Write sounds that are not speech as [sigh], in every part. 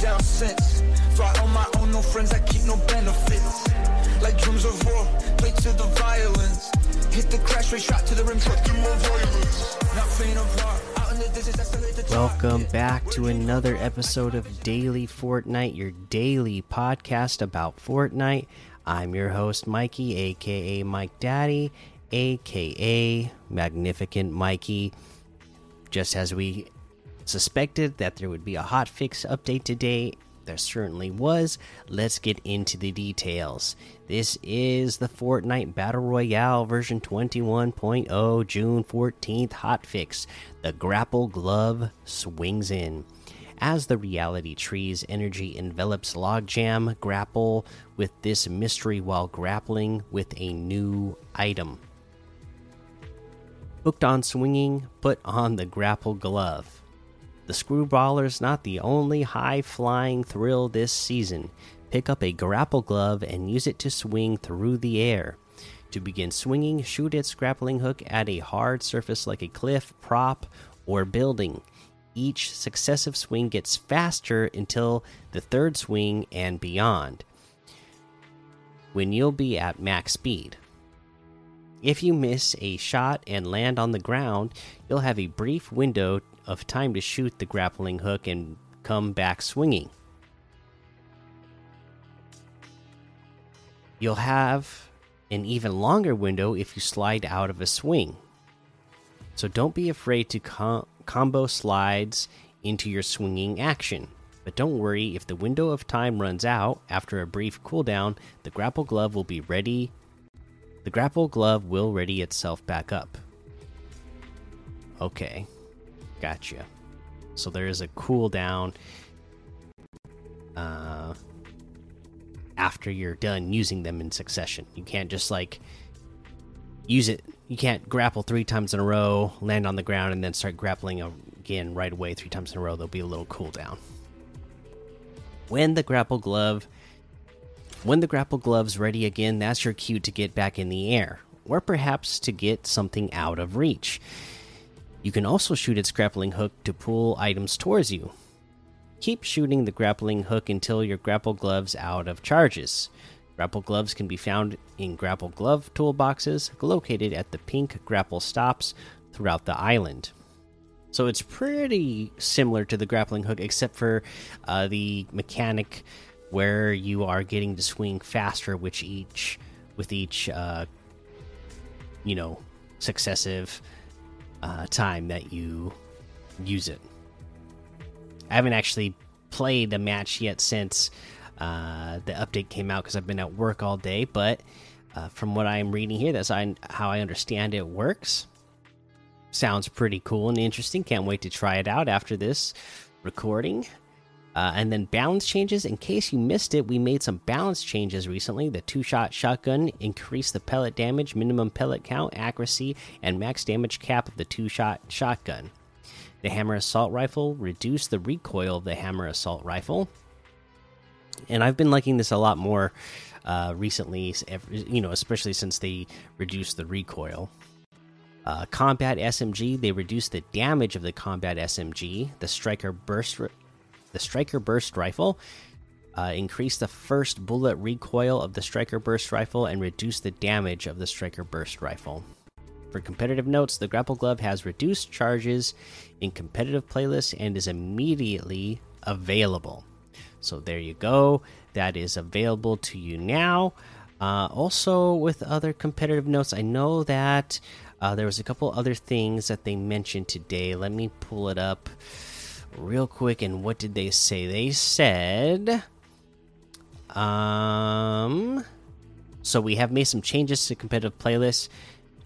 down since. Fly on my own, no friends, I keep no benefits. Like drums of war, play to the violence. Hit the crash rate, shot to the rim, truck through more violence. Not faint of heart, out in the distance, that's the hit the top. Welcome back to another episode of Daily Fortnite, your daily podcast about Fortnite. I'm your host, Mikey, aka Mike Daddy, aka Magnificent Mikey. Just as we suspected that there would be a hotfix update today, there certainly was. Let's get into the details. This is the Fortnite Battle Royale version 21.0, June 14th hotfix. The grapple glove swings in. As the reality tree's energy envelops Logjam, grapple with this mystery while grappling with a new item. Hooked on swinging, put on the grapple glove. The Screwballer's not the only high flying thrill this season. Pick up a grapple glove and use it to swing through the air. To begin swinging, shoot its grappling hook at a hard surface like a cliff, prop, or building. Each successive swing gets faster until the third swing and beyond, when you'll be at max speed. If you miss a shot and land on the ground, you'll have a brief window of time to shoot the grappling hook and come back swinging. You'll have an even longer window if you slide out of a swing. So don't be afraid to com combo slides into your swinging action. But don't worry, if the window of time runs out after a brief cooldown, the grapple glove will be ready. The grapple glove will ready itself back up. Okay, gotcha. So there is a cooldown uh, after you're done using them in succession. You can't just like use it. You can't grapple three times in a row, land on the ground, and then start grappling again right away three times in a row. There'll be a little cooldown. When the grapple glove when the grapple glove's ready again, that's your cue to get back in the air, or perhaps to get something out of reach. You can also shoot its grappling hook to pull items towards you. Keep shooting the grappling hook until your grapple glove's out of charges. Grapple gloves can be found in grapple glove toolboxes located at the pink grapple stops throughout the island. So it's pretty similar to the grappling hook, except for uh, the mechanic where you are getting to swing faster, which each with each uh, you know successive uh, time that you use it. I haven't actually played a match yet since uh, the update came out because I've been at work all day. But uh, from what I'm reading here, that's how I understand it works. Sounds pretty cool and interesting. Can't wait to try it out after this recording. Uh, and then balance changes. In case you missed it, we made some balance changes recently. The two shot shotgun increased the pellet damage, minimum pellet count, accuracy, and max damage cap of the two shot shotgun. The hammer assault rifle reduced the recoil of the hammer assault rifle. And I've been liking this a lot more uh, recently, you know, especially since they reduced the recoil. Uh, combat SMG, they reduced the damage of the combat SMG. The striker burst the Striker Burst Rifle. Uh, increase the first bullet recoil of the Striker Burst Rifle and reduce the damage of the Striker Burst Rifle. For competitive notes, the Grapple Glove has reduced charges in competitive playlists and is immediately available. So there you go. That is available to you now. Uh, also, with other competitive notes, I know that uh, there was a couple other things that they mentioned today. Let me pull it up real quick and what did they say? They said um so we have made some changes to competitive playlists.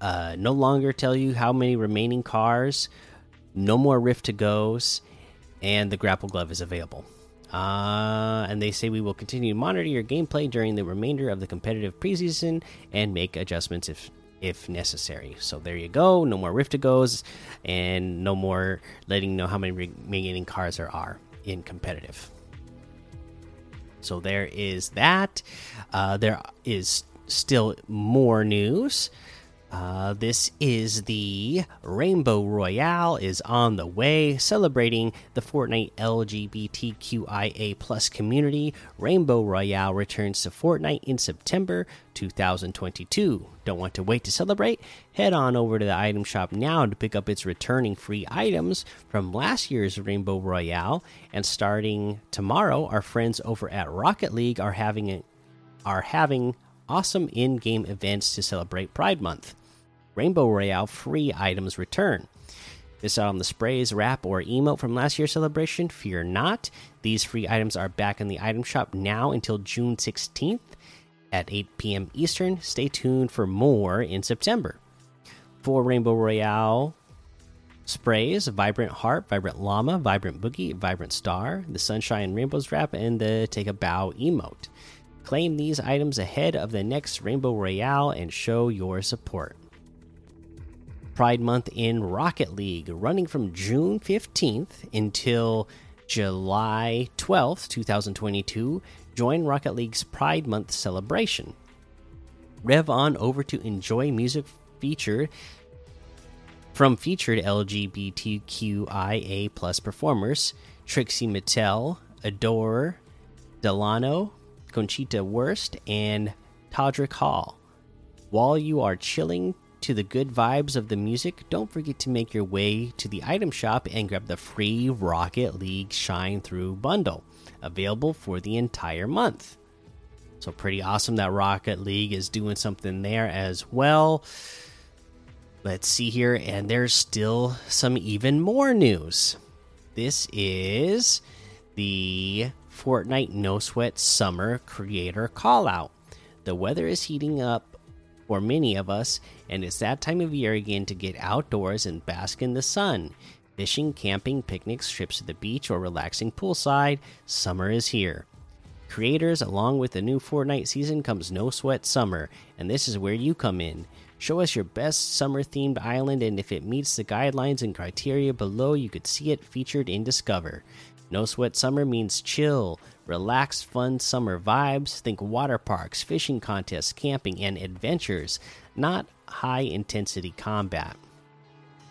Uh no longer tell you how many remaining cars. No more rift to goes. And the grapple glove is available. Uh and they say we will continue to monitor your gameplay during the remainder of the competitive preseason and make adjustments if if necessary. So there you go. No more Rift goes, and no more letting know how many remaining cars there are in competitive. So there is that. Uh, there is still more news. Uh, this is the Rainbow Royale is on the way, celebrating the Fortnite LGBTQIA plus community. Rainbow Royale returns to Fortnite in September 2022. Don't want to wait to celebrate? Head on over to the item shop now to pick up its returning free items from last year's Rainbow Royale. And starting tomorrow, our friends over at Rocket League are having a, are having awesome in game events to celebrate Pride Month. Rainbow Royale free items return. This out on the sprays, wrap, or emote from last year's celebration. Fear not. These free items are back in the item shop now until June 16th at 8 p.m. Eastern. Stay tuned for more in September. For Rainbow Royale sprays, Vibrant Heart, Vibrant Llama, Vibrant Boogie, Vibrant Star, the Sunshine Rainbows wrap, and the Take a Bow emote. Claim these items ahead of the next Rainbow Royale and show your support. Pride Month in Rocket League, running from June 15th until July 12th, 2022. Join Rocket League's Pride Month celebration. Rev on over to enjoy music featured from featured LGBTQIA plus performers Trixie Mattel, Adore, Delano, Conchita Wurst, and Todrick Hall. While you are chilling to the good vibes of the music, don't forget to make your way to the item shop and grab the free Rocket League Shine Through bundle, available for the entire month. So, pretty awesome that Rocket League is doing something there as well. Let's see here, and there's still some even more news. This is the Fortnite No Sweat Summer Creator Call Out. The weather is heating up for many of us, and it's that time of year again to get outdoors and bask in the sun. Fishing, camping, picnics, trips to the beach, or relaxing poolside, summer is here. Creators, along with the new Fortnite season, comes No Sweat Summer, and this is where you come in. Show us your best summer themed island, and if it meets the guidelines and criteria below, you could see it featured in Discover. No Sweat Summer means chill, relaxed, fun summer vibes. Think water parks, fishing contests, camping, and adventures, not high intensity combat.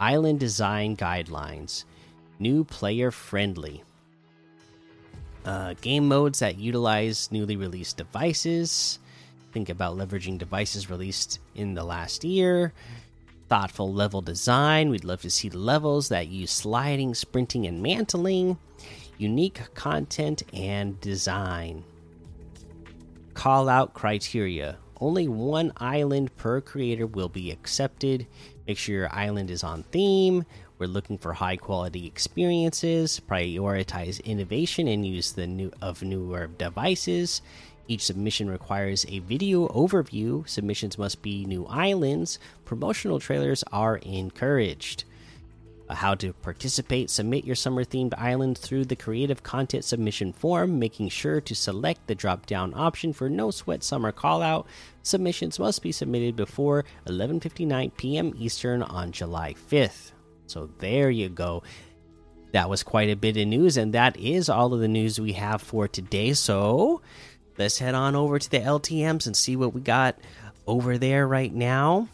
Island design guidelines, new player friendly. Uh, game modes that utilize newly released devices. Think about leveraging devices released in the last year. Thoughtful level design. We'd love to see levels that use sliding, sprinting, and mantling unique content and design. Call out criteria. Only one island per creator will be accepted. Make sure your island is on theme. We're looking for high quality experiences. Prioritize innovation and use the new of newer devices. Each submission requires a video overview. Submissions must be new islands. Promotional trailers are encouraged. Uh, how to participate. Submit your summer themed island through the creative content submission form, making sure to select the drop down option for no sweat summer callout. Submissions must be submitted before 11:59 p.m. Eastern on July 5th. So there you go. That was quite a bit of news, and that is all of the news we have for today. So let's head on over to the LTMs and see what we got over there right now.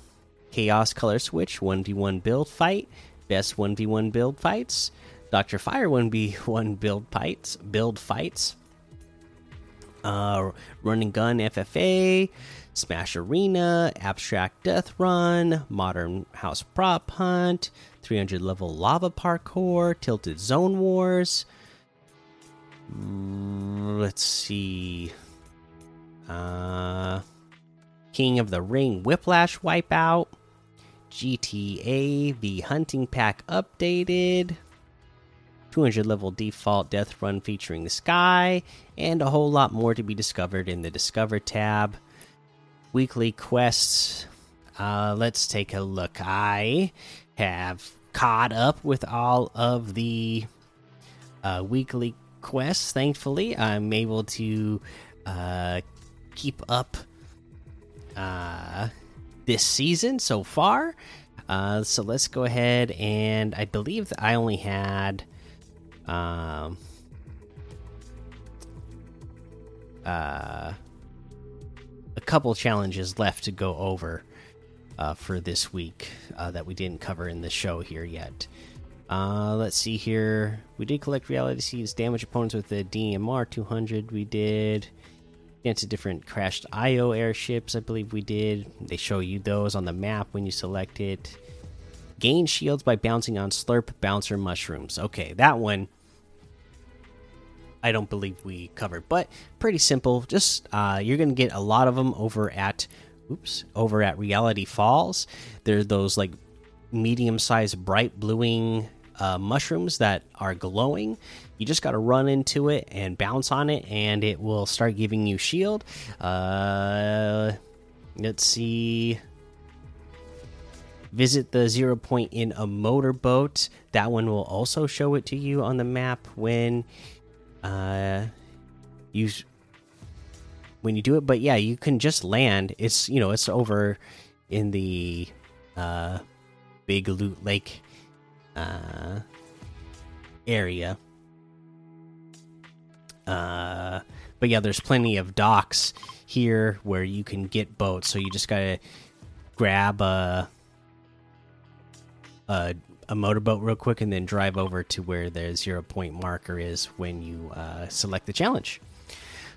Chaos Color Switch 1v1 build fight best 1v1 build fights, Dr. Fire 1v1 [laughs] build fights, build fights, uh, Running Gun FFA, Smash Arena, Abstract Death Run, Modern House Prop Hunt, 300 level Lava Parkour, Tilted Zone Wars. Mm, let's see. Uh, King of the Ring Whiplash Wipeout. GTA the Hunting Pack updated. 200 level default death run featuring the sky, and a whole lot more to be discovered in the Discover tab. Weekly quests. Uh, let's take a look. I have caught up with all of the uh, weekly quests. Thankfully, I'm able to uh, keep up uh, this season so far. Uh, so let's go ahead and I believe that I only had um, uh, a couple challenges left to go over. uh, for this week uh, that we didn't cover in the show here yet. Uh, let's see here. We did collect reality seeds, damage opponents with the DMR 200. We did into different crashed IO airships, I believe we did. They show you those on the map when you select it. Gain shields by bouncing on slurp bouncer mushrooms. Okay, that one I don't believe we covered, but pretty simple. Just uh, you're gonna get a lot of them over at oops over at Reality Falls. They're those like medium-sized bright bluing uh, mushrooms that are glowing. You just got to run into it and bounce on it, and it will start giving you shield. Uh, let's see. Visit the zero point in a motorboat. That one will also show it to you on the map when uh, you when you do it. But yeah, you can just land. It's you know it's over in the uh, big loot lake uh, area. Uh, but yeah, there's plenty of docks here where you can get boats. So you just gotta grab a a, a motorboat real quick and then drive over to where the zero point marker is when you uh, select the challenge.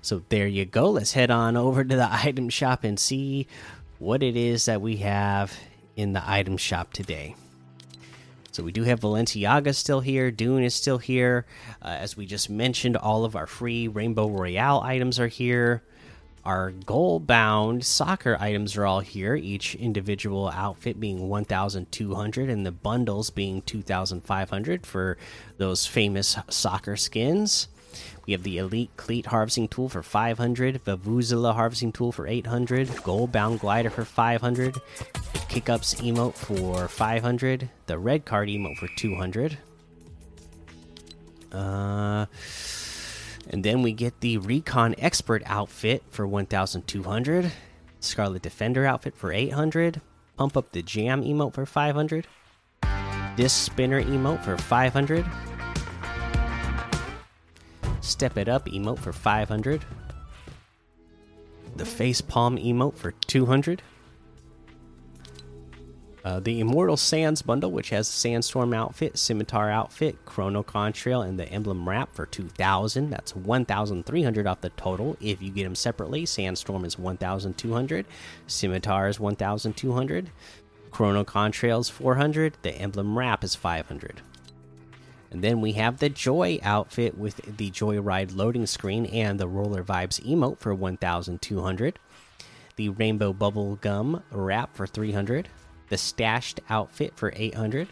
So there you go. Let's head on over to the [laughs] item shop and see what it is that we have in the item shop today. So we do have Balenciaga still here. Dune is still here. Uh, as we just mentioned, all of our free Rainbow Royale items are here. Our goal bound soccer items are all here, each individual outfit being 1,200 and the bundles being 2,500 for those famous soccer skins. We have the Elite Cleat Harvesting Tool for 500, Vuvuzela Harvesting Tool for 800, Goal Bound Glider for 500, the Kickups Emote for 500, the Red Card Emote for 200. Uh, and then we get the Recon Expert outfit for 1,200, Scarlet Defender outfit for 800, Pump Up the Jam emote for 500, Disc Spinner emote for 500. Step It Up emote for 500. The Face Palm emote for 200. Uh, the Immortal Sands bundle, which has Sandstorm outfit, Scimitar outfit, Chrono Contrail, and the Emblem Wrap for 2,000. That's 1,300 off the total. If you get them separately, Sandstorm is 1,200, Scimitar is 1,200, Chrono Contrail is 400, the Emblem Wrap is 500. And then we have the Joy outfit with the Joyride loading screen and the Roller Vibes emote for 1,200. The Rainbow Bubble Gum wrap for 300. The Stashed outfit for 800.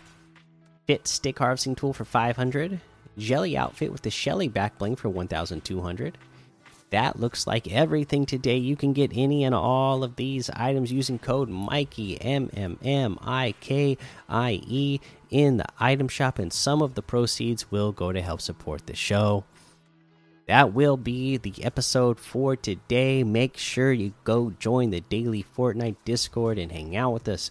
Fit Stick Harvesting Tool for 500. Jelly outfit with the Shelly back bling for 1,200. That looks like everything today. You can get any and all of these items using code Mikey M M M I K I E in the item shop, and some of the proceeds will go to help support the show. That will be the episode for today. Make sure you go join the daily Fortnite Discord and hang out with us.